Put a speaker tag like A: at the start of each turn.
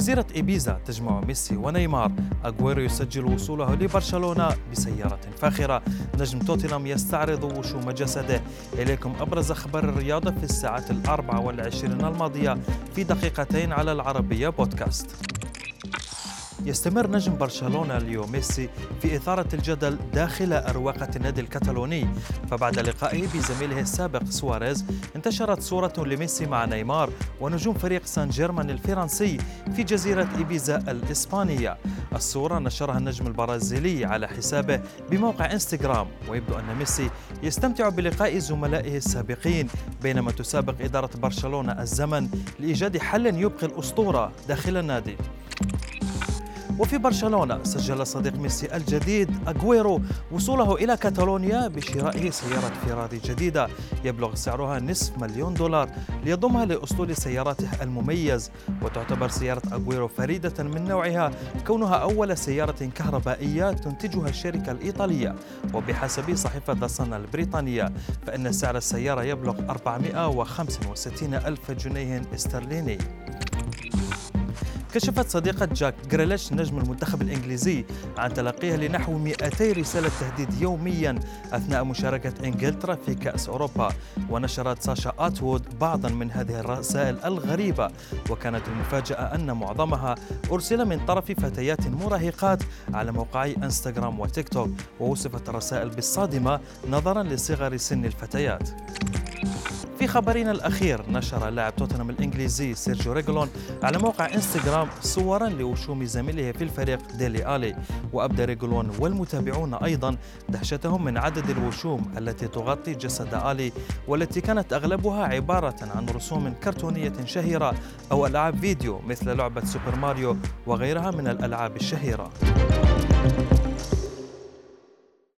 A: جزيرة إيبيزا تجمع ميسي ونيمار. أغويرو يسجل وصوله لبرشلونة بسيارة فاخرة. نجم توتنهام يستعرض وشوم جسده. إليكم أبرز أخبار الرياضة في الساعات الأربع والعشرين الماضية في دقيقتين على العربية بودكاست. يستمر نجم برشلونة ليو ميسي في إثارة الجدل داخل أروقة النادي الكتالوني. فبعد لقائه بزميله السابق سواريز انتشرت صورة لميسي مع نيمار ونجوم فريق سان جيرمان الفرنسي في جزيرة إيبيزا الإسبانية. الصورة نشرها النجم البرازيلي على حسابه بموقع إنستغرام ويبدو أن ميسي يستمتع بلقاء زملائه السابقين بينما تسابق إدارة برشلونة الزمن لإيجاد حل يبقي الأسطورة داخل النادي. وفي برشلونة سجل صديق ميسي الجديد أغويرو وصوله إلى كاتالونيا بشرائه سيارة فيراري جديدة. يبلغ سعرها نصف مليون دولار ليضمها لأسطول سياراته المميز. وتعتبر سيارة أغويرو فريدة من نوعها كونها أول سيارة كهربائية تنتجها الشركة الإيطالية. وبحسب صحيفة ذا البريطانية فإن سعر السيارة يبلغ 465 ألف جنيه استرليني. كشفت صديقة جاك جريليتش نجم المنتخب الإنجليزي عن تلقيها لنحو 200 رسالة تهديد يوميا أثناء مشاركة إنجلترا في كأس أوروبا. ونشرت ساشا آتوود بعضا من هذه الرسائل الغريبة. وكانت المفاجأة أن معظمها أرسل من طرف فتيات مراهقات على موقعي إنستغرام وتيك توك. ووصفت الرسائل بالصادمة نظرا لصغر سن الفتيات. في خبرنا الأخير. نشر لاعب توتنهام الإنجليزي سيرجيو ريغولون على موقع إنستغرام صورا لوشوم زميله في الفريق ديلي آلي. وأبدى ريغولون والمتابعون أيضا دهشتهم من عدد الوشوم التي تغطي جسد آلي والتي كانت أغلبها عبارة عن رسوم كرتونية شهيرة أو ألعاب فيديو مثل لعبة سوبر ماريو وغيرها من الألعاب الشهيرة.